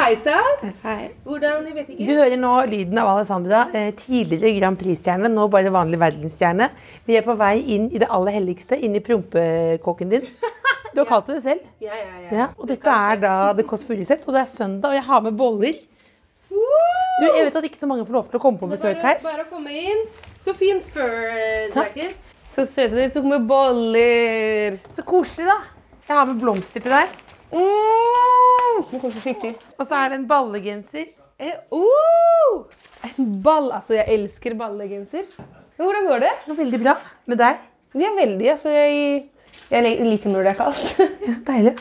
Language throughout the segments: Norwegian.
Hei sann! Hvordan Jeg vet Du hører nå lyden av Alessandra, eh, tidligere Grand Prix-stjerne, nå bare vanlig verdensstjerne. Vi er på vei inn i det aller helligste, inn i prompekåken din. Du har kalt det det selv. Ja, ja, ja. Ja, og dette er da The Kåss Furuseth, og det er søndag, og jeg har med boller. Du, jeg vet at ikke så mange får lov til å komme på besøk bare, her. bare å komme inn. Så fin fur Takk. jacket. Så søte dere tok med boller. Så koselig, da. Jeg har med blomster til deg. Mm, det koser skikkelig. Og så er det en ballegenser. Eh, oh, en ball. Altså, jeg elsker ballegenser. Men hvordan går det? Det Veldig bra. Med deg. De er veldig, altså. Jeg, jeg liker når det er kaldt. Er Så deilig.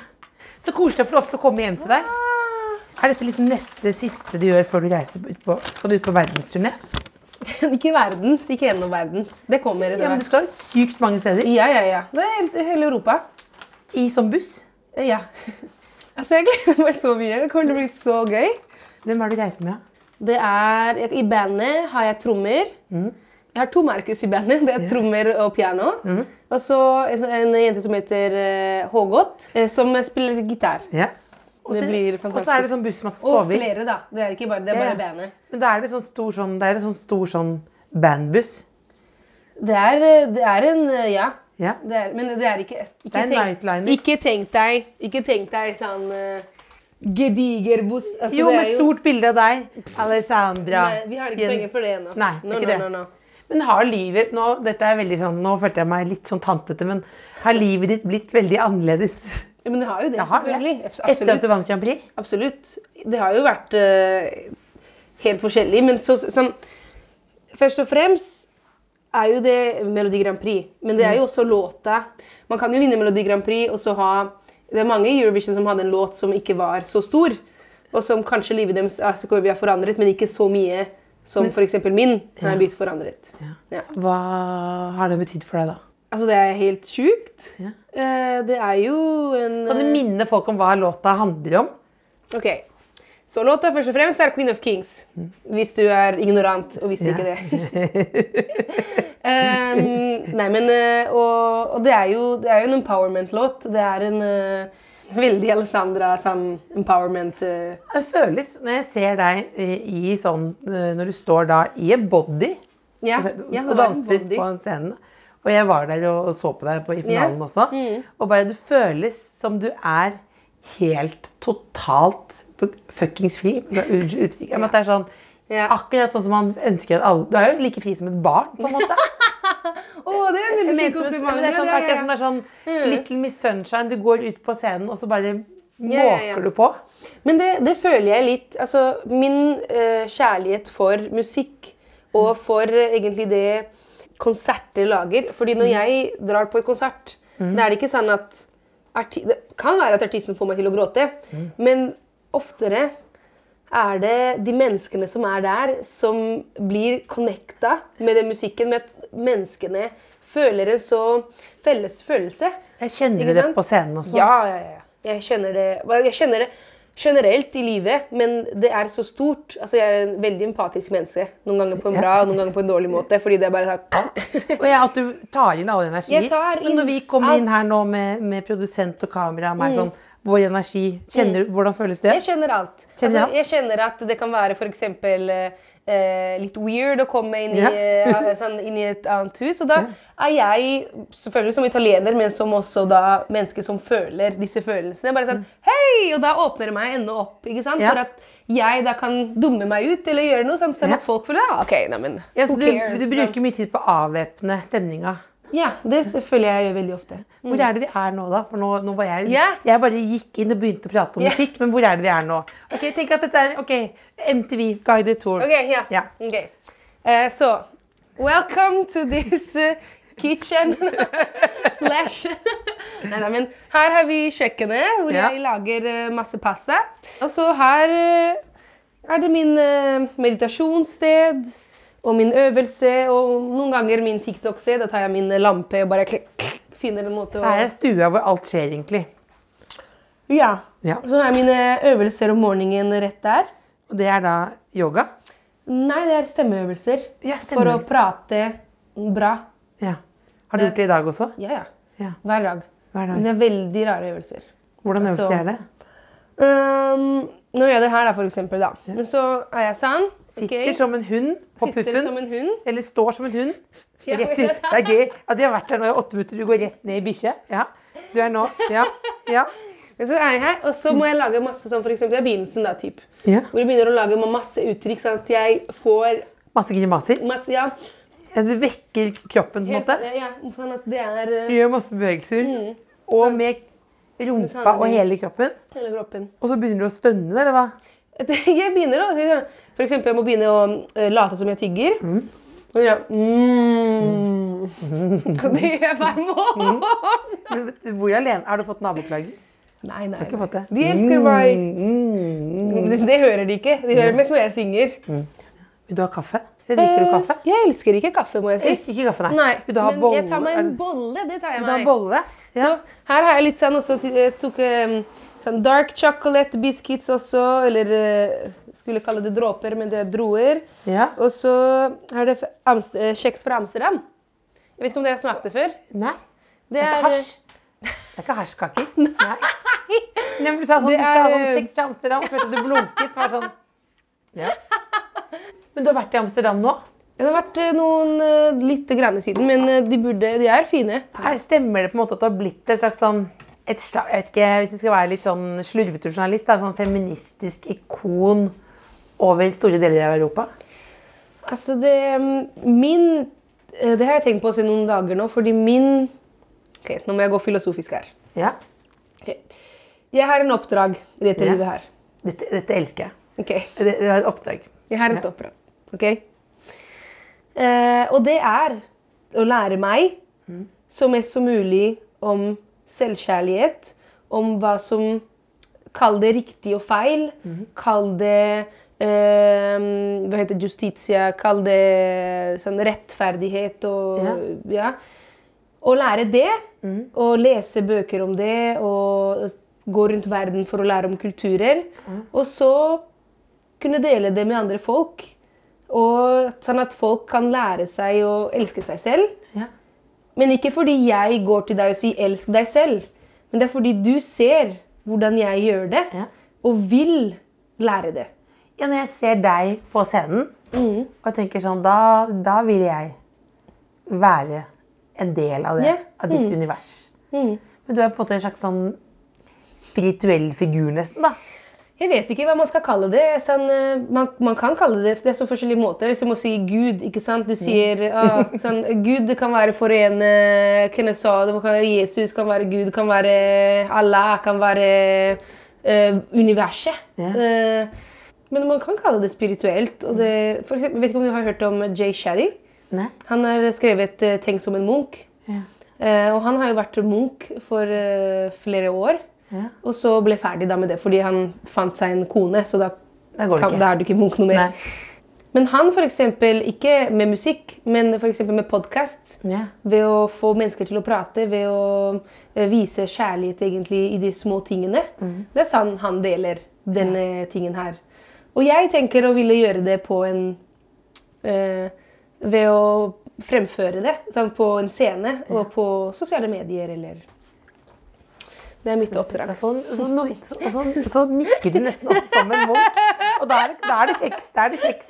Så koselig å få lov til å komme hjem til deg. Er dette liksom neste siste du gjør før du reiser ut på Skal du ut på verdensturné? ikke verdens, ikke gjennom verdens. Det kommer etter Ja, men du skal sykt mange steder. Ja, ja, ja. Det er hele Europa. I sånn buss. Eh, Ja. Altså, jeg gleder meg så mye. Det kommer til å bli så gøy. Hvem er det du reiser med? Det er, I bandet har jeg trommer. Jeg har to Markus i bandet. Det er trommer og piano. Og så en, en jente som heter uh, Hågot, eh, som spiller gitar. Ja. Det blir fantastisk. Og så er det sånn buss man skal Og sove i. flere, da. Det er ikke bare, det er Ja, bare ja. bandet. Men da er det sånn stor sånn, det er det sånn, stor sånn bandbuss. Det er, eh, det er en eh, Ja. Ja. Det er, men det er ikke Ikke, Det er en tenk, ikke tenk deg Ikke tenk deg sånn uh, gediger buss. Altså, Jo, med jo, stort bilde av deg. Alessandra. Nei, vi har ikke penger for det ennå. Nei, No, ikke no, det. no, no. Men har livet nå, dette er veldig sånn, nå følte jeg meg litt sånn tantete, men har livet ditt blitt veldig annerledes? Ja, men det har jo det, Det har det. selvfølgelig. Etter at du vant Grand Prix? Absolutt. Det har jo vært uh, helt forskjellig, men så, sånn Først og fremst er jo det Melodi Grand Prix, men det er jo også låta. Man kan jo vinne Melodi Grand Prix og så ha Det er mange i Eurovision som hadde en låt som ikke var så stor, og som kanskje livet deres altså, har forandret, men ikke så mye som f.eks. min har blitt forandret. Ja. Hva har det betydd for deg da? Altså, det er helt sjukt. Ja. Eh, det er jo en Kan du minne folk om hva låta handler om? Ok, så låta først og fremst er Queen of Kings. Hvis du er ignorant og visste Ja. ikke det. um, nei, men eh, Og, og det, er jo, det er jo en empowerment-låt. Det er en uh, veldig Alessandra sånn empowerment uh. Det føles, når jeg ser deg eh, i sånn, eh, når du står da i en body Ja, og ja, og danser body. på en scene. Og jeg var der og så på deg på, i finalen yeah. også. Mm. Og bare du føles som du er helt totalt fuckings fri. Uttrykk. Men det er sånn, Ja. Akkurat sånn som man ønsker at alle Du er jo like fri som et barn, på en måte. oh, det er veldig fint kompliment. det er sånn, akkurat som det er sånn Little Miss Sunshine. Du går ut på scenen, og så bare Ja, ja, ja. måker du på. Men det, det føler jeg litt Altså, min uh, kjærlighet for musikk og for uh, egentlig det konserter lager Fordi når jeg drar på et konsert, da er det ikke sånn at Det kan være at artisten får meg til å gråte, men oftere er det de menneskene som er der, som blir connecta med den musikken, med at menneskene føler en så felles følelse. Jeg kjenner det på scenen også? Ja, ja, ja. Jeg kjenner det, jeg kjenner det generelt i livet, men det er så stort. Altså, jeg er en veldig empatisk menneske. Noen ganger på en bra og noen ganger på en dårlig måte. Fordi det er bare sånn Og jeg, at du tar inn alle energi. Men når vi kom inn her nå med, med produsent og kamera, meg sånn, vår energi, kjenner du, hvordan føles det? Jeg kjenner alt. Kjenner altså, alt? jeg kjenner at det kan være f.eks. Eh, litt weird å komme inn i, Ja. eh, sånn, inn i et annet hus. Og da er jeg selvfølgelig som italiener, men som også da menneske som føler disse følelsene. Bare sånn Hei! Og da åpner det meg ennå opp. ikke sant? Mm. Ja. For at jeg da kan dumme meg ut eller gjøre noe sånn, sånn at folk føler ja, ok, neimen, Ja, du, du bruker mye tid på å avvæpne stemninga. Ja, det føler jeg gjør veldig ofte. Hvor er det vi er nå, da? For nå, nå var jeg, yeah. Jeg bare gikk inn og begynte å prate om yeah. musikk, men hvor er det vi er nå? Ok, tenk at dette er ok, MTV Guided Tour. Ok, ja. Ja. Ok. Uh, så, welcome to this uh, kitchen slash Nei, nei, men her har vi kjøkkenet, hvor Ja. jeg lager uh, masse pasta. Og så her eh, er det min meditasjonssted. Og min øvelse, og noen ganger min TikTok-sted. Da tar jeg min lampe og bare klikk, klikk, finner en måte å Her er stua hvor alt skjer, egentlig. Ja. Ja. Så har jeg mine øvelser om morgenen rett der. Og det er da yoga. Nei, det er stemmeøvelser. Ja, For å prate bra. Ja. Har du gjort det i dag også? Ja, ja. Ja. Hver dag. Hver dag. Men det er veldig rare øvelser. Hvordan Altså, øvelser er det? Um, nå gjør jeg det her, da, for eksempel. Da. Men så er jeg sann. Sitter som en hund på Sitter puffen. som en hund. Eller står som en hund. Rett ut. Det er gøy. Ja, de har vært der nå i åtte minutter. Du går rett ned i bikkje. Ja. Du er nå Ja. Ja. Men så er jeg her, og så må jeg lage masse sånn, for eksempel, det er begynnelsen da, typ. ja. Hvor jeg begynner å lage masse uttrykk, sånn at jeg får Masse grimaser. masse, ja, Ja, det vekker kroppen, på en måte. ja, sånn at det er Du uh, gjør masse bevegelser. Og med rumpa og hele kroppen. hele kroppen. Og så begynner du å stønne, eller hva? Jeg begynner å, for eksempel, jeg må begynne å eh, late som jeg tygger. Og så gjør jeg, mm. Det gjør jeg hver morgen. Mm. du, Hvor alene? Har du fått naboklager? Nei, nei, nei. fått det? De elsker meg. Mm. Det, det hører de ikke. De hører mest når jeg synger. Vil du ha kaffe? Liker du kaffe? Eh, Jeg elsker ikke kaffe, må jeg si. Jeg elsker ikke kaffe, nei. Nei, Vil du ha men bolle? jeg tar meg en bolle. Det tar jeg Vil du ha meg. bolle? Ja. Så her har jeg litt sånn også Jeg tok eh, sånn dark chocolate biscuits også, eller eh, skulle kalle det dråper, men det er droer. ja. Og så er det Amst eh, kjeks fra Amsterdam. Jeg vet ikke om dere har smakt det før? Nei. Det Det er er, ikke hasj. Det er ikke hasjkaker. Nei. Du sa sånn, Det du sa er- sånn kjeks fra Amsterdam, vet du blunket. Var sånn. Ja. Men du har vært i Amsterdam nå? Det har vært eh, noen eh, litt grann siden, men eh, de, burde, de er fine. Her stemmer det på en måte at du har blitt et slags sånn et, jeg vet ikke, Hvis du skal være litt sånn slurvete journalist, da, sånn feministisk ikon over store deler av Europa? Altså, det mm, Min Det har jeg tenkt på å si noen dager nå, fordi min Ok, nå må jeg gå filosofisk her. Ja. Okay. Jeg har en oppdrag i dette Ja. livet her. Dette, dette elsker jeg. Ok, Det, det er et oppdrag. Jeg har et Ja. oppdrag. Ok? Eh, og det er å lære meg så mest som mulig om selvkjærlighet, om hva som Kall det riktig og feil. Kall det eh, Hva heter justitia? Kall det sånn rettferdighet og Ja. ja. Å lære det, og lese bøker om det, og gå rundt verden for å lære om kulturer. Og så kunne dele det med andre folk. Og sånn at folk kan lære seg å elske seg selv. Ja. Men ikke fordi jeg går til deg og sier 'elsk deg selv', men det er fordi du ser hvordan jeg gjør det, Ja. og vil lære det. ja, når jeg ser deg på scenen, Mm. og tenker sånn, da, da vil jeg være en del av det, Ja. av ditt univers. Men du er på en måte en slags sånn spirituell figur nesten, da. Jeg vet ikke hva man skal kalle det. Sånn, eh, man, man kan kalle det Det er så forskjellige måter. Det er som å si Gud. ikke sant? Du sier ah, sånn, Gud det kan være for en eh, Hvem sa, det kan være Jesus, kan være Gud, kan være Allah, kan være uh, universet. Yeah. Uh, men man kan kalle det spirituelt. Og det, for eksempel, vet ikke om du har hørt om Jay? Nei? Han har skrevet uh, 'Tenk som en munk'. Yeah. Og han har jo vært munk for flere år. Ja. Og så ble ferdig da med det fordi han fant seg en kone. Så da, kan, da er du ikke munk noe mer. Nei. Men han eksempel, ikke med musikk, men for eksempel med podkast. Ja. Ved å få mennesker til å prate, ved å eh, vise kjærlighet egentlig i de små tingene. Mm. Det er sånn han deler denne tingen her. Og jeg tenker å ville gjøre det på en øh, Ved å fremføre det sånn på en scene og på sosiale medier eller Det er mitt oppdrag. Så, så, no, så, så, nikker du nesten også sammen mot. Og da er, da er det kjeks. Da er det kjeks.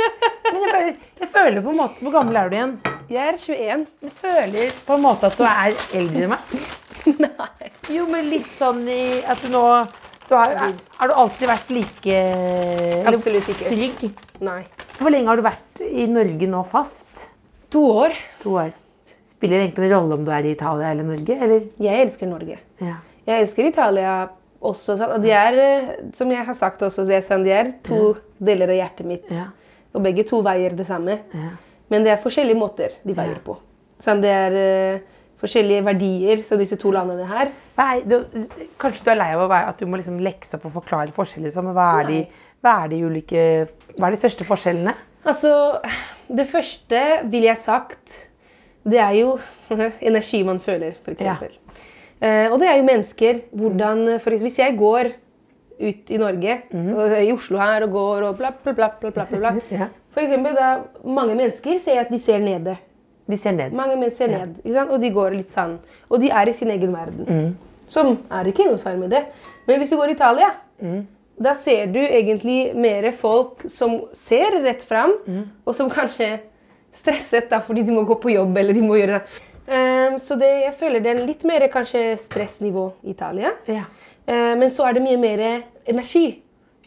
Men jeg føler, jeg føler på en måte Hvor gammel er du igjen? Jeg er 21. Jeg føler på en måte at du er eldre enn meg. Nei. Jo, men litt sånn i at du nå du har, er, har du alltid vært like Absolutt ikke. trygg? Nei. Hvor lenge har du vært i Norge nå fast? To år. To år. Spiller det egentlig en rolle om du er i Italia eller Norge? Eller? Jeg elsker Norge. Ja. Jeg elsker Italia også. Og de er, eh, som jeg har sagt også, det sånn, de er to deler av hjertet mitt. Ja. Og begge to veier det samme. Ja. Men det er forskjellige måter de veier på. Sånn, det er uh, forskjellige verdier, så disse to landene her. Er, du, kanskje du er lei av at du må liksom lekse opp og forklare forskjeller. liksom, Hva er, de, hva, er de ulike, hva er de største forskjellene? Altså, det første vil jeg sagt, det er jo energi man føler, f.eks. Ja. Eh, og det er jo mennesker. Hvordan, for eksempel, Hvis jeg går ut i Norge, og i Oslo her, og går og bla, bla, bla, bla, bla, bla. Ja. For eksempel, da mange mennesker ser at de ser nede. De ser ned. Mange mennesker ser ned, ikke sant? og de går litt sånn. Og de er i sin egen verden. Som er ikke noe feil med det. Men hvis du går i Italia, da ser du egentlig mer folk som ser rett fram, og som kanskje stresset da, fordi de må gå på jobb eller de må gjøre det. Ehm, så det, jeg føler det er litt mer kanskje stressnivå i Italia. Ja. Uh, men så er det mye mer energi.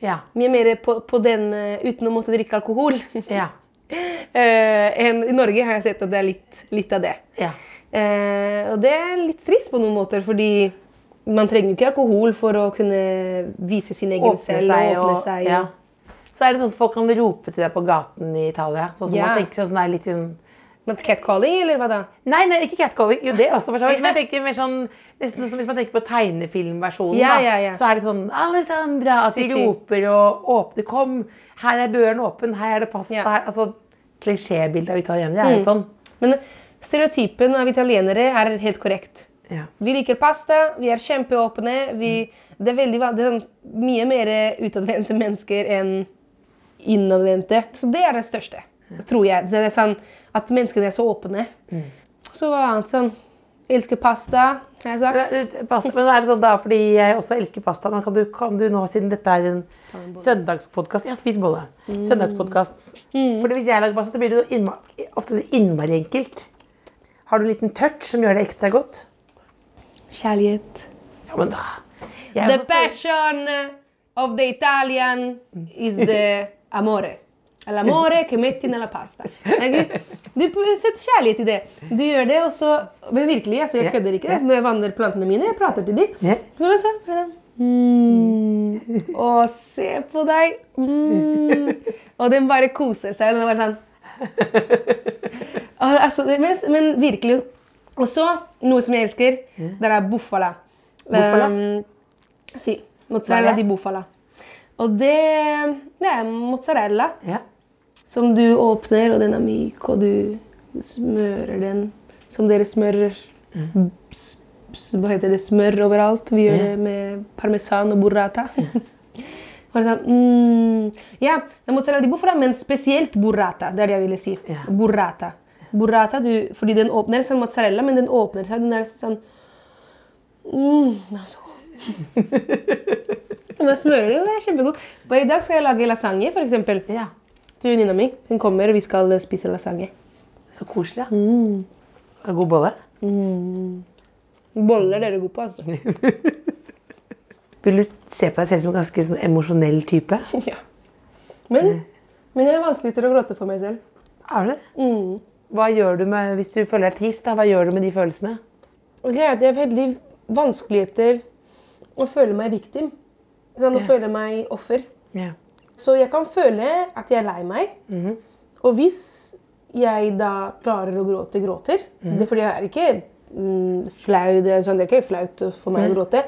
Ja. Mye mer på, på den uh, uten å måtte drikke alkohol. Ja. uh, enn I Norge har jeg sett at det er litt, litt av det. Ja. Eh, og det er litt trist på noen måter, fordi man trenger jo ikke alkohol for å kunne vise sin egen Åpne selv seg og åpne og seg. ja. Så er det sånn at folk kan rope til deg på gaten i Italia. Sånn som man tenker sånn, det er litt sånn Men catcalling, eller hva da? Nei, nei, ikke catcalling. Jo, det også, for så vidt. Men jeg tenker mer sånn Nesten som hvis man tenker på tegnefilmversjonen, Ja, ja, ja. Så er det sånn Alessandra! At de roper og åpner. Kom! Her er døren åpen. Her er det pasta. Ja. Her. Altså, Klisjébildet av italienere er jo sånn. Men stereotypen av italienere er helt korrekt. Ja. Vi liker pasta, vi er kjempeåpne. Vi, det, er veldig, det er sånn mye mer utadvendte mennesker enn innadvendte. Så det er det største, tror jeg. Så det er sånn at menneskene er så åpne. Så var han sånn Elsker pasta, har jeg sagt. Pasta, men er det sånn da, fordi jeg også elsker pasta, men kan du, kan du nå, siden dette er en søndagspodkast Ja, spis bolle. Søndagspodkast. Fordi hvis jeg lager pasta, så blir det så innma, ofte så innmari enkelt. Har du en liten touch som gjør det ekstra godt? Kjærlighet. Ja, men da The passion of the Italian is the amore. L'amore che metti nella pasta. Du setter kjærlighet i det. Du gjør det, og så Men virkelig, altså, jeg kødder ikke. Altså, når jeg vanner plantene mine, jeg prater til dem. Så bare sånn, mm, Å, se på deg. Mm. Og den bare koser seg. Den er bare sånn altså, men, men virkelig. Og så, noe som jeg elsker, det er bufala. Bufala? Um, si. Mozzarella di bufala. Og det, det er mozzarella Ja. Som du åpner, og den er myk, og du smører den som dere smører s- Hva heter det? Smør overalt. Vi gjør det med parmesan og burrata. Bare sånn, mm, ja, det er mozzarella di bufala, men spesielt burrata. Det er det jeg ville si. Ja. Burrata. Burrata, du, fordi den åpner som mozzarella, men den åpner seg. Den er sånn mm, altså. Men Da smører de, og det er kjempegod. Og I dag skal jeg lage lasagne, eksempel ja. Til venninna mi. Hun kommer, og vi skal spise lasagne. Så koselig. Ja. Er det god bolle? Boller er dere gode på, altså. Vil du se på deg selv som en ganske sånn emosjonell type? ja. Men, men jeg er vanskelig til å gråte for meg selv. Er det? det? Hva gjør du med, Hvis du føler deg trist, da, hva gjør du med de følelsene? Greia at Jeg har veldig vanskeligheter å føle meg victim. Sånn, å føle meg offer. Ja. Så jeg kan føle at jeg er lei meg. Og hvis jeg da klarer å gråte, gråter Det er fordi jeg er ikke mm, flau. Det er, sånn, det er ikke flaut for meg å gråte.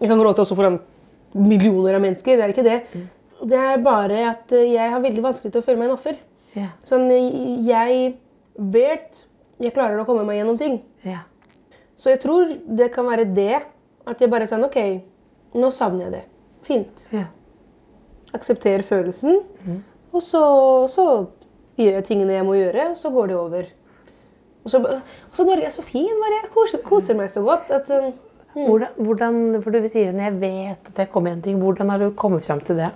Jeg kan gråte også foran millioner av mennesker. Det er ikke det. Det er bare at jeg har veldig vanskelig til å føle meg en offer. Yeah. Sånn, jeg vet jeg klarer å komme meg gjennom ting. Yeah. Så jeg tror det kan være det. At jeg bare sånn OK, nå savner jeg det. Fint. Ja. Aksepter følelsen. Og så, så gjør jeg tingene jeg må gjøre, og så går det over. Og så, og så Norge er så fin. Bare. Jeg koser, koser meg så godt. At, sånn, Hvordan, hvordan, for du sier når jeg vet at jeg kommer igjen ting, hvordan har du kommet fram til det?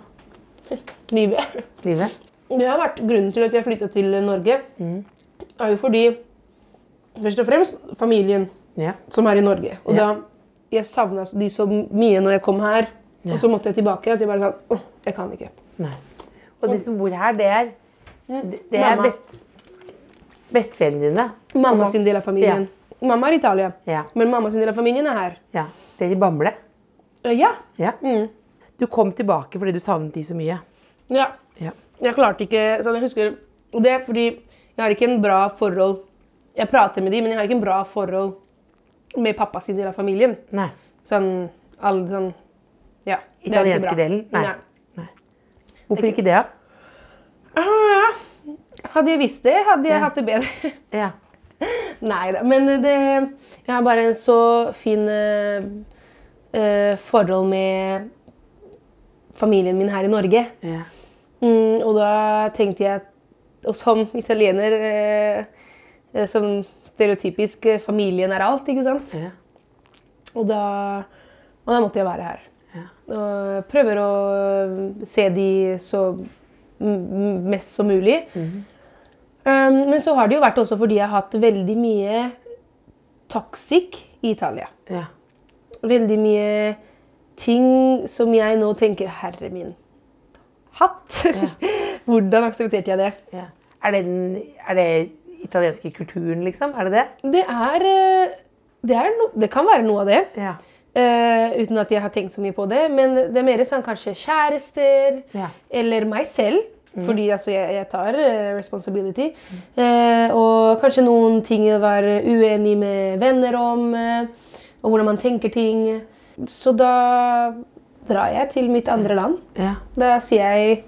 livet. Livet? Det har vært grunnen til at jeg flytta til Norge. er jo fordi Først og fremst familien Ja. som er i Norge. Og Ja. da Jeg savna de så mye når jeg kom her. Og så måtte jeg tilbake. At jeg bare sånn Åh, jeg kan ikke. Nei. Og de som bor her, det er, det, er best, bestefedrene dine. Mamma sin del av familien. Mamma er i Italia, Ja. men mamma sin del av familien er her. Ja. Det er i Bamble. Eh, Ja. Mm. Du kom tilbake fordi du savnet de så mye. ja. Ja. Jeg klarte ikke sånn, jeg husker, Og det er fordi jeg har ikke en bra forhold Jeg prater med de, men jeg har ikke en bra forhold med pappa sin del av familien. Nei. Sånn, alle sånn Ja. Italienske delen? Nei. Nei. Hvorfor ikke det? Ah, hadde jeg visst det, hadde jeg Ja. hatt det bedre. Ja. Nei da, men det Jeg har bare en så fin eh, forhold med familien min her i Norge. Ja. Mm, og da tenkte jeg Og som italiener eh, eh, Som stereotypisk familien er alt, ikke sant? Ja. Og da, og da måtte jeg være her. Ja. Og prøver å øh, se de så m- mest som mulig. Mhm. um, men så har det jo vært også fordi jeg har hatt veldig mye toxic i Italia. Ja. Veldig mye ting som jeg nå tenker Herre min hatt! Hvordan aksepterte jeg det? Ja. Er, det den, er det italienske kulturen, liksom? Er det det? Det er, øh, det, er no, det kan være noe av det. Eh, uten at jeg har tenkt så mye på det. Men det er mer sånn kanskje kjærester Ja. eller meg selv. Fordi altså, jeg, jeg tar uh, responsibility. Eh, og kanskje noen ting å være uenig med venner om. og hvordan man tenker ting. Så da drar jeg til mitt andre land. Ja. Da sier jeg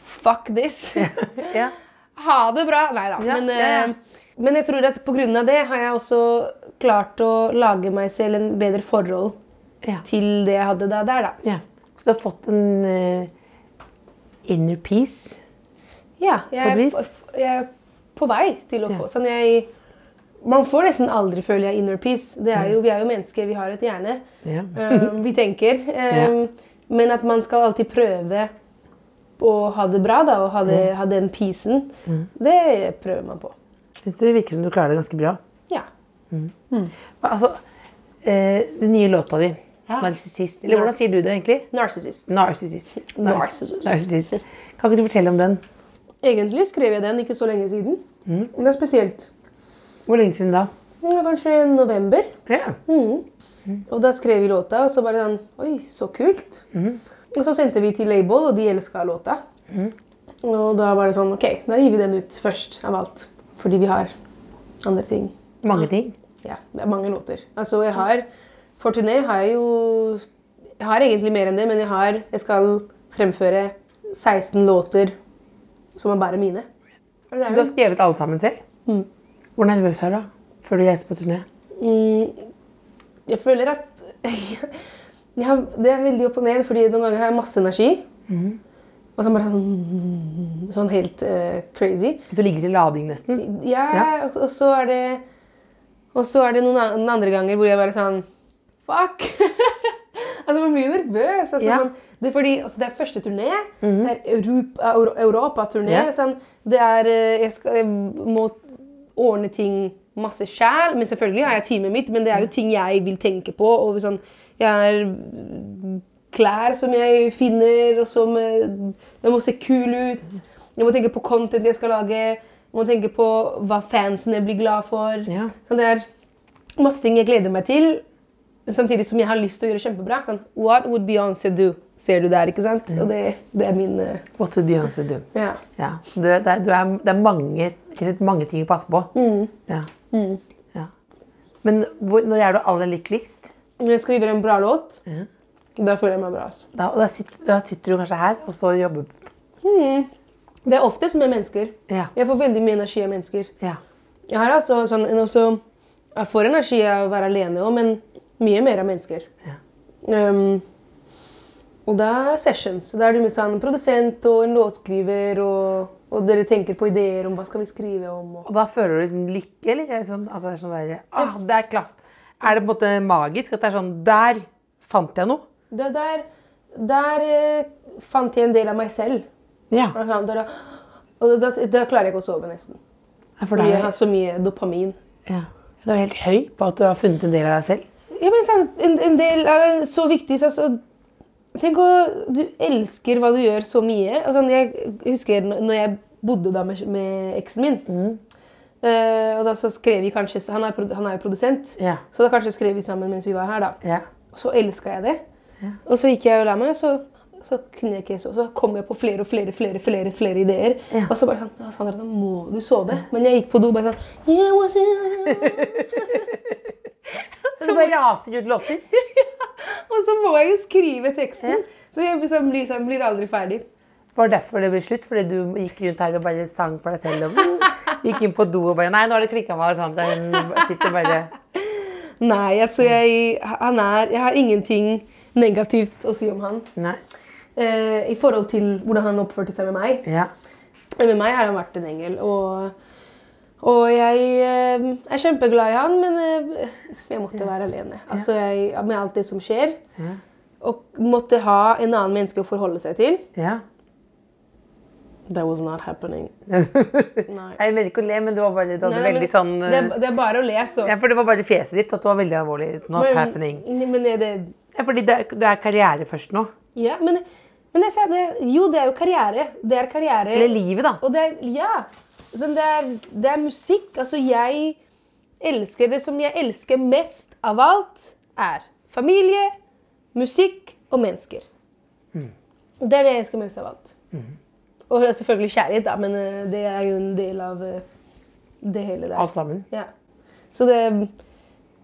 fuck this. Ja. Ha det bra! Nei da. Men, men jeg tror at pga. det har jeg også klart å lage meg selv en bedre forhold Ja. til det jeg hadde da der, da. ja. Så du har fått en uh, inner peace? Ja, jeg, På er jeg er på vei til å Ja. få sånn jeg, Man får nesten aldri, føler jeg, inner peace. Det er jo, vi er jo mennesker, vi har et hjerne. Ja. Um, vi tenker. Um, Men at man skal alltid prøve å ha det bra da, og ha, det, ha den peacen, Mm. det prøver man på. Syns det virker som du klarer det ganske bra. Ja. Altså, eh, den nye låta di, Ja. 'Narsissist' Eller hvordan sier du det egentlig? Narcissist. Narcissist. Narcissist. Narcissist. Kan ikke du fortelle om den? Egentlig skrev jeg den ikke så lenge siden. Mm. Det er spesielt. Hvor lenge siden da? Kanskje november. Ja. Og da skrev vi låta, og så bare sånn Oi, så kult. Og så sendte vi til label, og de elska låta. Og da var det sånn Ok, da gir vi den ut først av alt. Fordi vi har andre ting. Mange ting. Ja, det er mange låter. Altså, jeg har For turné har jeg jo Jeg har egentlig mer enn det, men jeg har Jeg skal fremføre 16 låter som er bare mine. Er Du har skrevet alle sammen selv? Hvor nervøs er du da? Før du reiser på turné? Jeg føler at jeg har, Det er veldig opp og ned, fordi noen ganger har jeg masse energi. Og så bare sånn, sånn helt uh, crazy. Du ligger i lading nesten? Ja, Ja. Og, og så er det Og så er det noen andre ganger hvor jeg bare sånn Fuck! altså, man blir jo nervøs. Altså, Ja. man, det, er fordi, altså, det er første turné. Det er Europa- Euro- Europa-turné. Ja. Sånn, det er eh, jeg, skal, jeg må ordne ting masse sjæl. Men selvfølgelig har jeg teamet mitt, men det er jo ting jeg vil tenke på. Og sånn, jeg har klær som jeg finner, og som eh, Jeg må se kul ut. Jeg må tenke på content jeg skal lage. Må tenke på hva fansene blir glad for. Ja. Sånn, det er masse ting jeg gleder meg til, samtidig som jeg har lyst til å gjøre kjempebra. Sånn, What would Beyoncé do? Ser du der, ikke sant? Og det, det er min uh... What would Beyoncé do? Ja. Ja. Så du, det, er, du er, det er mange, mange ting å passe på. Ja. Ja. Men hvor, når er du aller lykkeligst? Når jeg skriver en bra låt, da føler jeg meg bra. Altså. Da, da, sitter, da sitter du kanskje her, og så jobber Det er oftest med mennesker. Ja. Jeg får veldig mye energi av mennesker. Ja. Jeg har altså sånn, også, jeg får energi av å være alene òg, men mye mer av mennesker. Ja. Um, og da er sessions. Da er det med sånn produsent og en låtskriver, og, og dere tenker på ideer om hva skal vi skrive om. Og. Og da føler du liksom lykke, eller? Er sånn, at det er sånn der, ah, det er klaff. Er det på en måte magisk at det er sånn, der fant jeg noe? Det der der eh, fant jeg en del av meg selv. Ja. Og da- da, da klarer jeg ikke å sove, nesten. Ja, For jeg har så mye dopamin. ja. Du er helt høy på at du har funnet en del av deg selv. Ja, men sånn, en, en del er så viktig. Så, så, tenk å Du elsker hva du gjør så mye. Altså, jeg husker når jeg bodde da med, med eksen min. eh, og da så skrev vi kanskje Han er, han er jo produsent. yeah. Så da kanskje skrev vi sammen mens vi var her. da. Yeah. Og så elska jeg det. Og så gikk jeg og la meg, så, så kunne jeg ikke sove. så kom jeg på flere og flere flere, flere, flere ideer. Ja. Og så bare sånn «Ja, Sandra, nå må du sove. Men jeg gikk på do bare sånn «Yeah, it?» Så du bare raser ut låter? Og så må jeg jo skrive teksten. Så jeg liksom blir, sånn, blir aldri ferdig. Var det derfor det ble slutt? Fordi du gikk rundt her og bare sang for deg selv? Og mm, gikk inn på do og bare Nei, nå har det klikka med Alexander. Hun sitter bare Nei, altså jeg, han er, jeg har ingenting negativt å si om han. Nei. Eh, I forhold til hvordan han oppførte seg med meg. Ja. Med meg har han vært en engel. Og, og jeg eh, er kjempeglad i han, men eh, jeg måtte være alene. Altså jeg, Med alt det som skjer. Og måtte ha en annen menneske å forholde seg til. ja. That was not happening. Nei. Jeg mener ikke å le, men det var bare det Nei, nei, sånn det, er- det er bare å le, så. Ja, for det var bare fjeset ditt at det var veldig alvorlig. Not Men- happening. Men er det Ja, fordi det, du er karriere først nå. Ja, men, men jeg sa det, jo, det er jo karriere. Det er karriere. Eller livet, da. Og det er, ja. Det er, det er musikk. Altså, jeg elsker Det som jeg elsker mest av alt, er familie, musikk og mennesker. Det er det jeg elsker mest av alt. Og selvfølgelig kjærlighet, da, men eh, det er jo en del av eh, det hele der. Alt sammen. Ja. Så det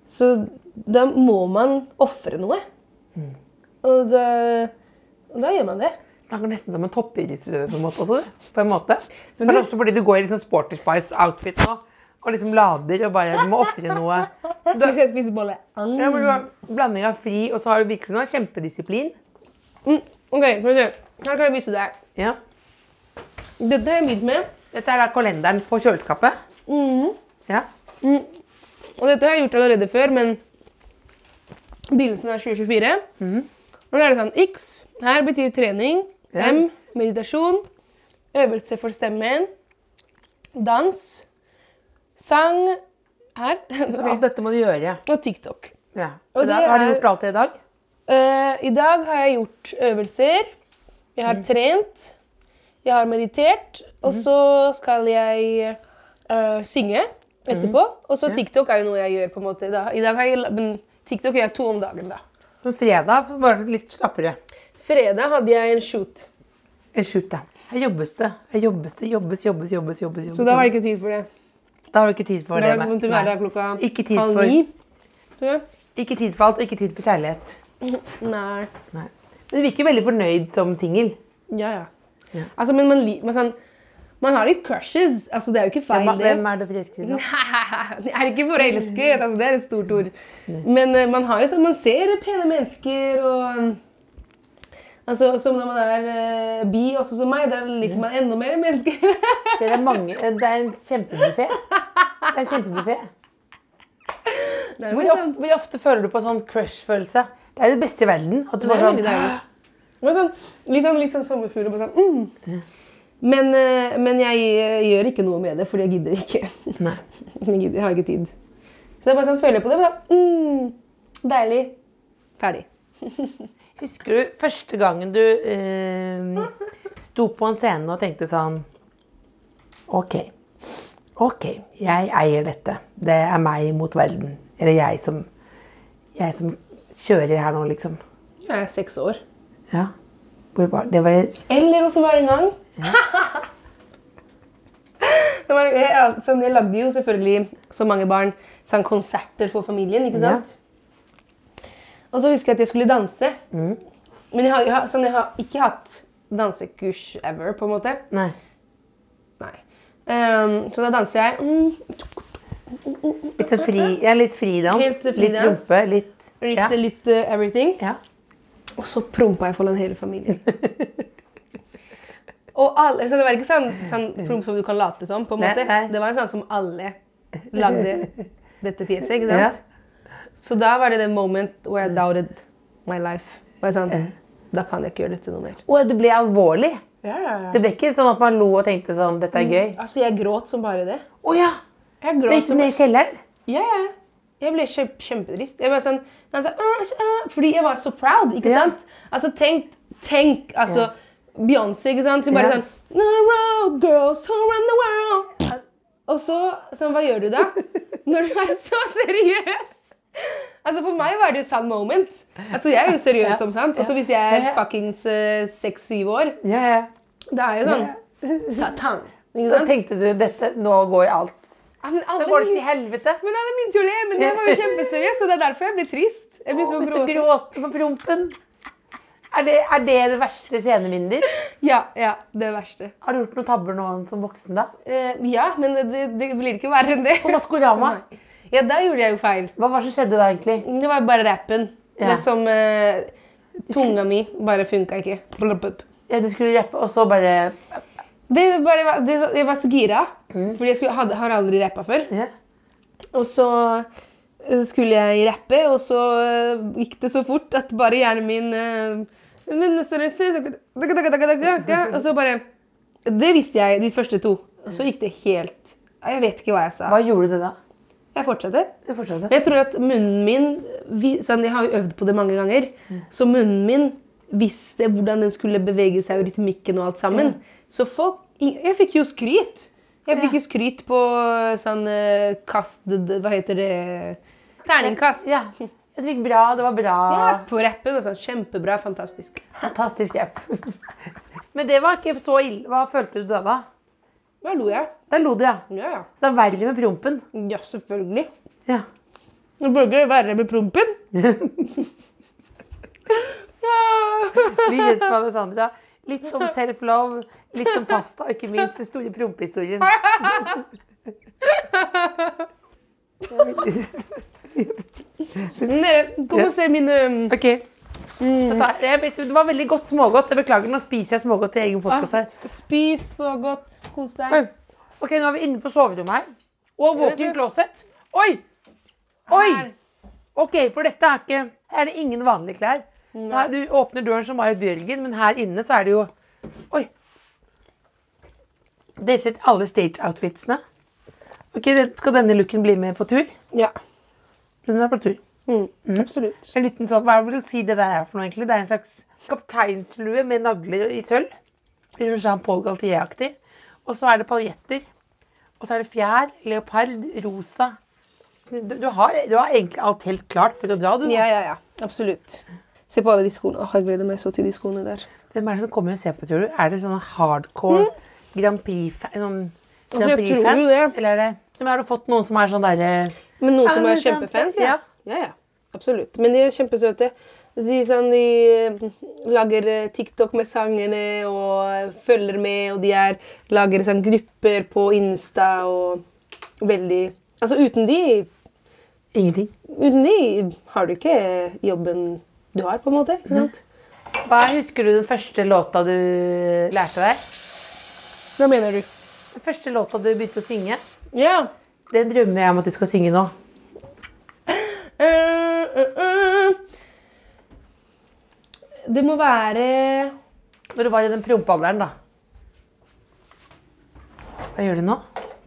Så da må man ofre noe. Og da, og da gjør man det. Snakker nesten som en toppidrettsutøver på en måte også. På en måte. Men du- også fordi du går i liksom Sporty Spice-outfit nå. Og liksom lader og bare Du må ofre noe. Du, skal spise bolle. Mm. ja, men du har blanding av fri, og så har du virkelig noe kjempedisiplin. Mm. Ok, skal vi se. Her kan jeg vise deg. Ja. Dette har jeg begynt med. Dette er da kalenderen på kjøleskapet. Mm. Ja. Og dette har jeg gjort allerede før, men begynnelsen av 2024. Og da er det sånn X her betyr trening. Ja. M meditasjon. Øvelse for stemmen. Dans. Sang her. Så alt dette må du gjøre. Og TikTok. Ja. Og det har du gjort alt det i dag? Uh, I dag har jeg gjort øvelser. Jeg har trent. Jeg har meditert. Og så skal jeg uh, synge etterpå. Og så TikTok er jo noe jeg gjør på en måte. Da. I dag har jeg, men TikTok gjør jeg to om dagen, da. På fredag var det litt slappere. Fredag hadde jeg en shoot, En shoot, ja. Her jobbes det. Her jobbes det. Jobbes, jobbes, jobbes. jobbes, så da var det ikke tid for det. Da har du ikke tid for det. har jeg kommet være der klokka halv ni. Ikke tid for alt, og ikke tid for kjærlighet. Nei. Nei. Men du virker veldig fornøyd som singel. Ja, ja. Ja. Altså, men man, liker sånn, man har litt crushes. Altså, det er jo ikke feil, det. hvem er det forelsket i? Er ikke forelsket, altså det er et stort ord. Men uh, man har jo sånn, man ser pene mennesker og um, Altså, Som når man er uh, bi, også som meg, der liker man enda mer mennesker. Det er, mange, det er en kjempebuffé. Det er en kjempebuffé. Hvor, sånn, hvor ofte føler du på sånn crush-følelse? Det er det beste i verden. At du er sånn. Det er sånn, litt sånn, litt sånn sommerfugl. Sånn, mm. Men, eh, men jeg eh, gjør ikke noe med det, fordi jeg gidder ikke. Nei. Jeg, gidder, jeg har ikke tid. Så det er bare sånn, føler jeg på det, sånn, mm, Deilig. Ferdig. Husker du første gangen du eh, sto på en scene og tenkte sånn OK. OK, jeg eier dette. Det er meg mot verden. Eller jeg som, jeg som kjører her nå, liksom. Jeg er seks år. Ja. Var, det var Eller også var det en gang ja, jeg lagde jo selvfølgelig, som mange barn, sånn konserter for familien. ikke Ja. sant? Og så husker jeg at jeg skulle danse. Men jeg har, sånn, jeg har ikke hatt dansekurs ever, på en måte. Nei. Nei. Um, så da danser jeg mm, Litt sånn fri, ja, litt fridans. Helt Litt rumpe. Litt litt, ja. litt uh, everything. ja. Og så prompa jeg foran hele familien. Og alle, så Det var ikke sånn, sånn prom som du kan late som. på en måte. nei. Det var en sånn som alle lagde dette fjeset. ikke sant? Ja. Så da var det the moment where I doubted my life. Var sånn, Da kan jeg ikke gjøre dette noe mer. Og det ble alvorlig. Ja, ja, ja. Det ble ikke sånn at man lo og tenkte sånn Dette er gøy. Altså, Jeg gråt som bare det. Å ja! Jeg Det gikk som... ned i kjelleren. Ja, ja. Jeg ble kjempe, kjempetrist. Jeg var sånn, jeg sa, «Åh, åh», fordi jeg var så proud, ikke Ja. sant? Altså, tenk, tenk, altså, Beyoncé, ikke sant? Hun bare Ja. sånn, no, road girls who run the world. Og så, sånn, hva gjør du da? Når du er så seriøs. Altså, for meg var det jo sann moment. Altså, jeg er jo seriøs Ja. som sant. Og så hvis jeg er fuckings eh, seks-syv år, Ja, da er jo sånn, ta tang. Da tenkte du dette, nå går jo alt. Ja, men Så går det til helvete. men alle begynte jo le, men jeg var jo kjempeseriøs, og det er derfor jeg ble trist. Jeg begynte å gråte på prompen. Er det, er det det verste sceneminnet ditt? Ja, ja, det verste. Har du gjort noen tabber nå som voksen, da? Eh, ja, men det, det blir ikke verre enn det. På Maskorama? Ja, da gjorde jeg jo feil. Hva var det som skjedde da, egentlig? Det var bare rappen. Ja. Det som eh, Tunga mi bare funka ikke. Ja, du skulle rappe, og så bare Det bare det, jeg var så gira, fordi jeg skulle, hadde, har aldri rappa før. ja. Og så eh, skulle jeg rappe, og så eh, gikk det så fort at bare hjernen min eh, Og så bare Det visste jeg de første to. Og så gikk det helt Jeg vet ikke hva jeg sa. Hva gjorde du da? Jeg fortsatte. Jeg, fortsetter. Jeg tror at munnen min sånn, Jeg har jo øvd på det mange ganger. Så munnen min visste hvordan den skulle bevege seg, og rytmikken og alt sammen. Så folk Jeg fikk jo skryt. Jeg fikk jo skryt på sånn eh, kast Hva heter det? Terningkast. Ja. Du fikk bra, det var bra. Ja, på rappen. og sånn, Kjempebra. Fantastisk. Fantastisk rapp. Men det var ikke så ille. Hva følte du da, da? Da lo jeg. Da lo du, ja. Ja, ja. Så det er verre med prompen. Ja, selvfølgelig. Ja. Selvfølgelig verre med prompen. ja. Bli kjent med Alessandra. Litt om self-love, litt om pasta, og ikke minst den store prompehistorien. Men Dere, kom og se mine Ok. Vet- Det var veldig godt smågodt. Jeg beklager, nå spiser jeg smågodt i egen podkast her. Spis smågodt. Kos deg. Oi. Ok, nå er vi inne på soverommet her. Og walk-in closet. Oi! Oi! Her. Ok, for dette er ikke Her er det ingen vanlige klær. Her, du åpner døren som Marit Bjørgen, men her inne så er det jo Oi! Dere har sett alle stage-outfitsene. Ok, Skal denne looken bli med på tur? Ja, Den er på tur. Absolutt. En liten sånn, Hva vil du si det der er for noe, egentlig? Det er en slags kapteinslue med nagler i sølv. Litt sånn Jean-Paul Galtier-aktig. Og så er det paljetter. Og så er det fjær, leopard, rosa. Du, har, du har egentlig alt helt klart for å dra, du. nå. Ja, ja, ja. Absolutt. Se på alle de skoene. Åh, jeg gleder meg så til de skoene der. Hvem er det som kommer og ser på, tror du? Er det sånne hardcore Grand Prix-fans? Altså, Grand Prix-fans? det. Eller er det Men Har du fått noen som er sånn derre Men noen som er kjempefans, ja. Ja, ja. Absolutt. Men de er kjempesøte. De, sånn, de eh, lager eh, TikTok med sangene og følger med, og de er, lager sånn grupper på Insta og veldig Altså uten de, Ingenting. uten de har du ikke jobben du har, på en måte. ikke sant? Hva Husker du den første låta du lærte deg? Hva mener du? Den første låta du begynte å synge? Ja. Den drømmer jeg om at du skal synge nå. Eh, eh, eh. Det må være Når du var i den prompealderen, da. Hva gjør du nå?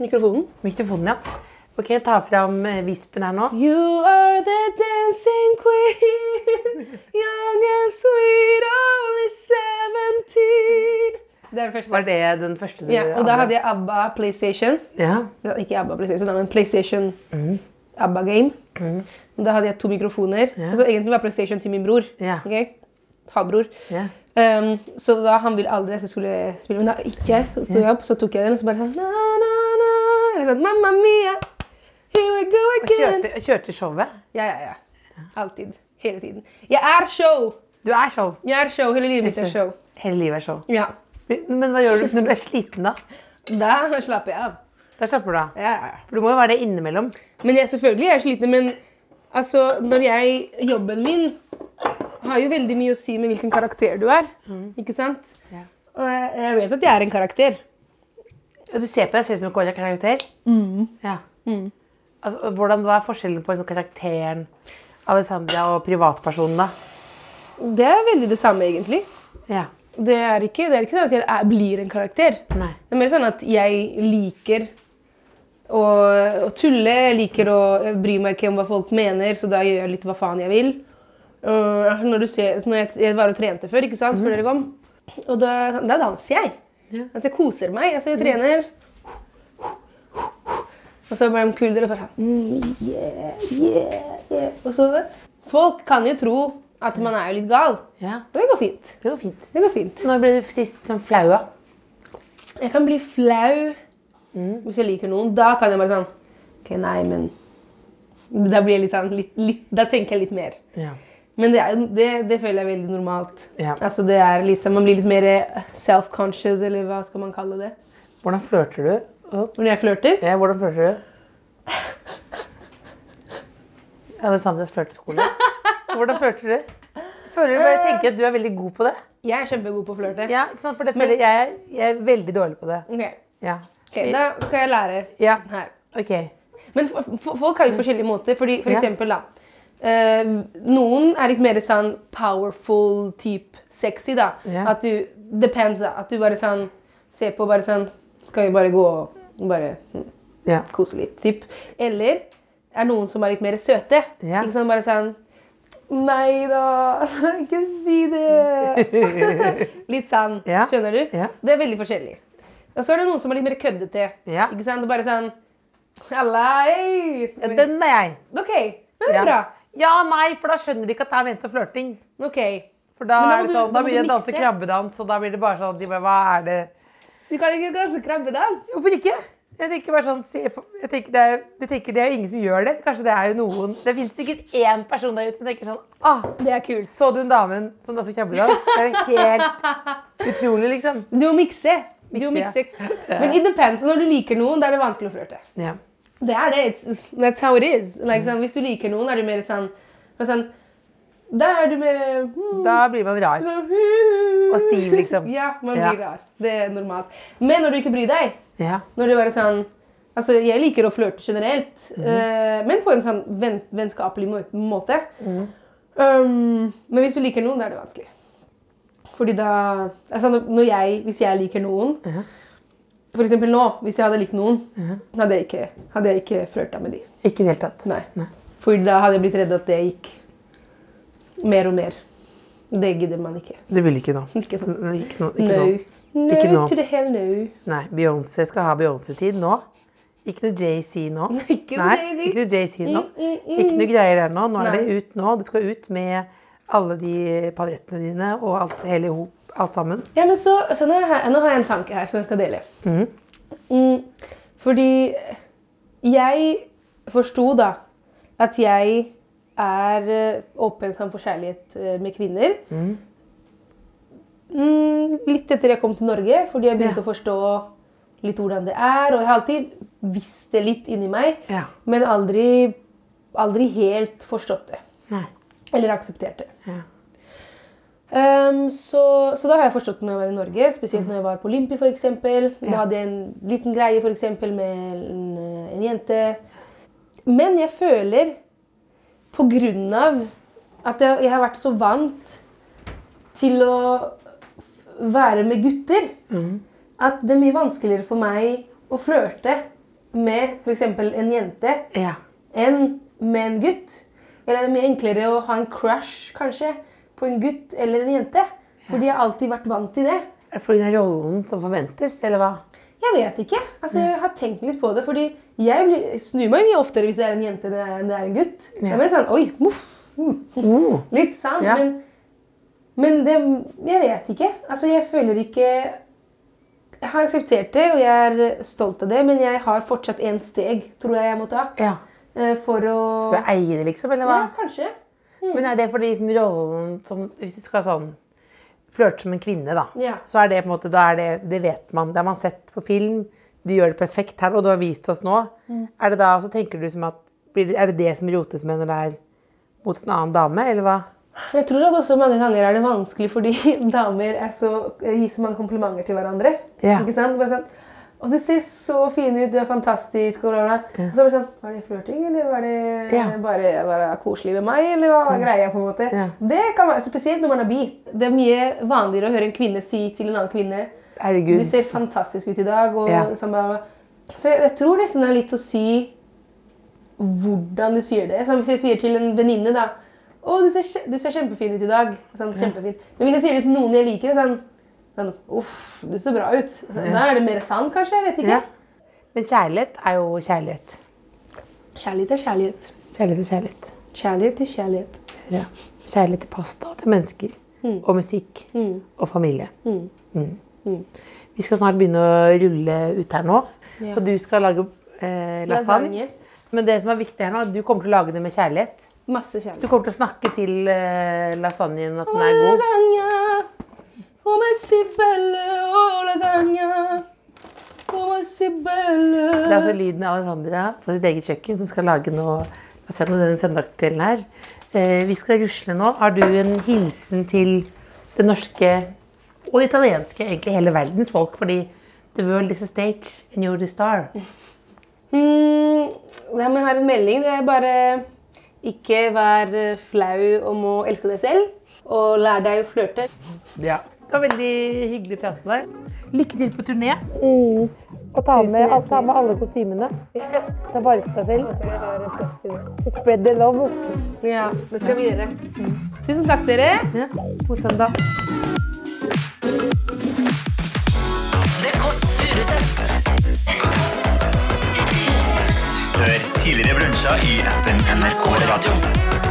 mikrofonen. Mikrofonen, ja. Ok, ta fram eh, vispen her nå. You are the dancing queen, young and sweet, only 17. Det er første. Var det den første du Ja, og da hadde jeg ABBA PlayStation. Ja. Ikke ABBA PlayStation, men PlayStation ABBA Game. Mm. Da hadde jeg to mikrofoner. Altså egentlig var PlayStation til min bror. Yeah. Okay? Halvbror. Yeah. Um, så da han ville aldri at jeg skulle spille, men da ikke jeg. Så sto jeg opp, så tok jeg den, og så bare sånn na, na, na. Sånn, Mamma mia, here we go again. kjørte, kjørte showet. Ja, ja, ja. Alltid. Hele tiden. Jeg er show! Du er show. Jeg er show. Hele livet mitt er show. Hele livet er show. Ja. Men hva gjør du når du er sliten, da? Da slapper jeg av. Da er du. Ja, ja. For du må jo være det innimellom. Men jeg, selvfølgelig er jeg sliten, men altså, når jeg, jobben min har jo veldig mye å si med hvilken karakter du er. Ikke sant? Ja. Og jeg, jeg vet at jeg er en karakter. Du ser på deg selv som en karakter? karakter? Ja. Altså, hvordan, hva er forskjellen på liksom, karakteren Alessandra og privatpersonen, da? Det er veldig det samme, egentlig. Ja. Det er ikke, det er ikke sånn at jeg er, blir en karakter. Nei. Det er mer sånn at jeg liker å, og tulle. Jeg liker å bry meg ikke om hva folk mener, så da gjør jeg litt hva faen jeg vil. Uh, når du ser, når jeg, jeg var og trente før, ikke sant, før dere kom. Og da, da danser jeg. Altså, jeg koser meg. Altså, jeg trener. Og så ble de kule og bare sånn mm, yeah, yeah, yeah. Og så Folk kan jo tro at man er jo litt gal. ja. Og det går fint. Det går fint. Det går fint. Når ble du sist sånn flaua? Jeg kan bli flau hvis jeg liker noen. Da kan jeg bare sånn Ok, nei, men Da blir jeg litt sånn litt, litt, Da tenker jeg litt mer. Ja. Men det, er det, det føler jeg er veldig normalt. Ja. Altså det er litt, Man blir litt mer self-conscious, eller hva skal man kalle det. Hvordan flørter du? Hvordan jeg flørter. Ja, hvordan flørter du? Jeg hadde Sandnes flørteskole. Hvordan flørter du? Føler du, jeg tenker at du er veldig god på det. Jeg er kjempegod på å flørte. Ja? For det føler jeg, jeg er veldig dårlig på det. Ok, Ja. Ok, Da skal jeg lære Ja. her. Ok. Men folk har jo forskjellige måter. Fordi, for eksempel, da. Uh, noen er litt mer sånn powerful type sexy, da. Yeah. At du Depends, da. At du bare sånn ser på bare sånn Skal vi bare gå og bare Ja. kose litt, typ. Eller er noen som er litt mer søte. Yeah. Ikke sånn bare sånn Nei da, altså, ikke si det. litt sånn. Skjønner du? Det er veldig forskjellig. Og så er det noen som er litt mer køddete. Ja. Ikke sant? Bare sånn Halla, hei! Ja, Den er jeg. Ok, men det er Ja. bra. Ja, nei, for da skjønner de ikke at det er ment som flørting. Ok. For da, da det sånn, da da det danse krabbedans, og da blir det bare sånn de bare, Hva er det Du kan ikke danse krabbedans. Hvorfor ikke? Jeg tenker bare sånn, se på, jeg tenker det, er, jeg tenker det er jo ingen som gjør det. Kanskje det er jo noen Det finnes sikkert én person der ute som tenker sånn ah, Det er kult. Så du en dame som danser krabbedans? Det er helt utrolig, liksom. Du må mikse. Du mikser. Mikse, mikse. Men it depends. Når du liker noen, da er det vanskelig å flørte. Ja. Det er det. It's, that's how it is. Like, sånn, hvis du liker noen, er du mer sånn, sånn Da er du mer hmm, Da blir man rar. Og stiv, liksom. Ja, man Ja. blir rar. Det er normalt. Men når du ikke bryr deg Ja. Når du bare sånn Altså, jeg liker å flørte generelt, mm. uh, men på en sånn venn, vennskapelig måte. Mm. Um, men hvis du liker noen, da er det vanskelig. Fordi da altså, når- jeg, Hvis jeg liker noen Mhm. For eksempel nå, hvis jeg hadde likt noen, hadde jeg ikke, hadde jeg ikke flørta med dem. Ikke i det hele tatt. Nei. Nei. For da hadde jeg blitt redd at det gikk mer og mer. Det gidder man ikke. Det vil ikke nå. Ikke nå. Ikke nå. Ikke No. nå. Ikke nå. no. Nei, Beyoncé skal ha Beyoncé-tid nå. Ikke noe JC nå. Nei, ikke noe JC nå. Mm, mm, mm. Ikke noe greier der nå. Nå er Nei. det ut nå. Det skal ut med alle de paljettene dine og alt, hele alt sammen. Ja, men så, så nå, har jeg, nå har jeg en tanke her som jeg skal dele. Mm, fordi jeg forsto da at jeg er eh, åpen sammen for kjærlighet eh, med kvinner. Mm, litt etter jeg kom til Norge, fordi jeg begynte Ja. å forstå litt hvordan det er. Og jeg har alltid visst det litt inni meg, Ja. men aldri, aldri helt forstått det. Nei. Eller aksepterte. Ja. Um, så, så da har jeg forstått når jeg var i Norge, spesielt når jeg var på Olympi f.eks. Da hadde jeg en liten greie for eksempel, med en, en jente. Men jeg føler, på grunn av at jeg, jeg har vært så vant til å være med gutter, at det er mye vanskeligere for meg å flørte med f.eks. en jente Ja. enn med en gutt. Eller det er mye enklere å ha en crush kanskje, på en gutt eller en jente. Fordi jeg har alltid vært vant til det. Er det fordi det er rollen som forventes, eller hva? Jeg vet ikke. Altså, jeg har tenkt litt på det. fordi jeg blir, snur meg mye oftere hvis det er en jente enn det- er en gutt. Ja. Jeg blir sånn, oi, muff. Oh. Litt sant, Ja. men, men det, jeg vet ikke. Altså, jeg føler ikke Jeg har akseptert det, og jeg er stolt av det, men jeg har fortsatt én steg, tror jeg jeg må ta. Ja. Eh, For å eie det, liksom, eller hva? Ja, kanskje. Men er det fordi liksom, rollen som Hvis du skal sånn flørte som en kvinne, da, Ja. så er det på en måte da er det, det vet man. Det har man sett på film. Du gjør det perfekt her, og du har vist oss nå. Mm. Er det da, og så tenker du som at Er det det som rotes med når det er mot en annen dame, eller hva? Jeg tror at også mange ganger er det vanskelig fordi damer er så, gir så mange komplimenter til hverandre. Ja. Ikke sant? Bare sånn, å, du ser så fin ut, du er fantastisk, og bla, bla. Og så bare sånn, var det flørting, eller var det Ja. bare, bare koselig med meg, eller hva var greia, på en måte? Ja. Det kan være, spesielt når man er bi. Det er mye vanligere å høre en kvinne si til en annen kvinne, Herregud. du ser fantastisk ut i dag, og Ja. sånn bla, bla. Så jeg, jeg tror nesten det er litt å si hvordan du sier det. Sånn, hvis jeg sier til en venninne da, å, du ser, du ser kjempefin ut i dag. Sånn, kjempefin. Men hvis jeg sier det til noen jeg liker, sånn, sånn uff, du ser bra ut. Sånn, Da er det mer sand, kanskje. Jeg vet ikke. Ja. Men kjærlighet er jo kjærlighet. Kjærlighet er kjærlighet. Kjærlighet er kjærlighet. Kjærlighet er kjærlighet. Ja. Kjærlighet til pasta og til mennesker. Og musikk. Og familie. Mm. Vi skal snart begynne å rulle ut her nå. Ja. Og du skal lage eh, lasagne. Lasagne. Men det som er viktig her nå, du kommer til å lage det med kjærlighet. Masse Du kommer til å snakke til eh, lasagnen at den er god. Lasagna, come si belle, oh lasagna, come si belle. Det er altså lyden av Alessandra på sitt eget kjøkken som skal lage noe lasagne denne søndagskvelden her. Eh, vi skal rusle nå. Har du en hilsen til det norske og det italienske, egentlig hele verdens folk? Fordi the world is a stage and you're the star. Mm, det her med å ha en melding. Det er bare ikke vær eh, flau om å elske deg selv. Og lær deg å flørte. Ja. Det var veldig hyggelig å prate med deg. Lykke til på turné. Og ta med, ta med alle kostymene. Ta vare på deg selv. Spread the love. Ja, det skal vi gjøre. Tusen takk, dere. Ja. God søndag. Kåss. Hør tidligere brunsjer i appen NRK Radio.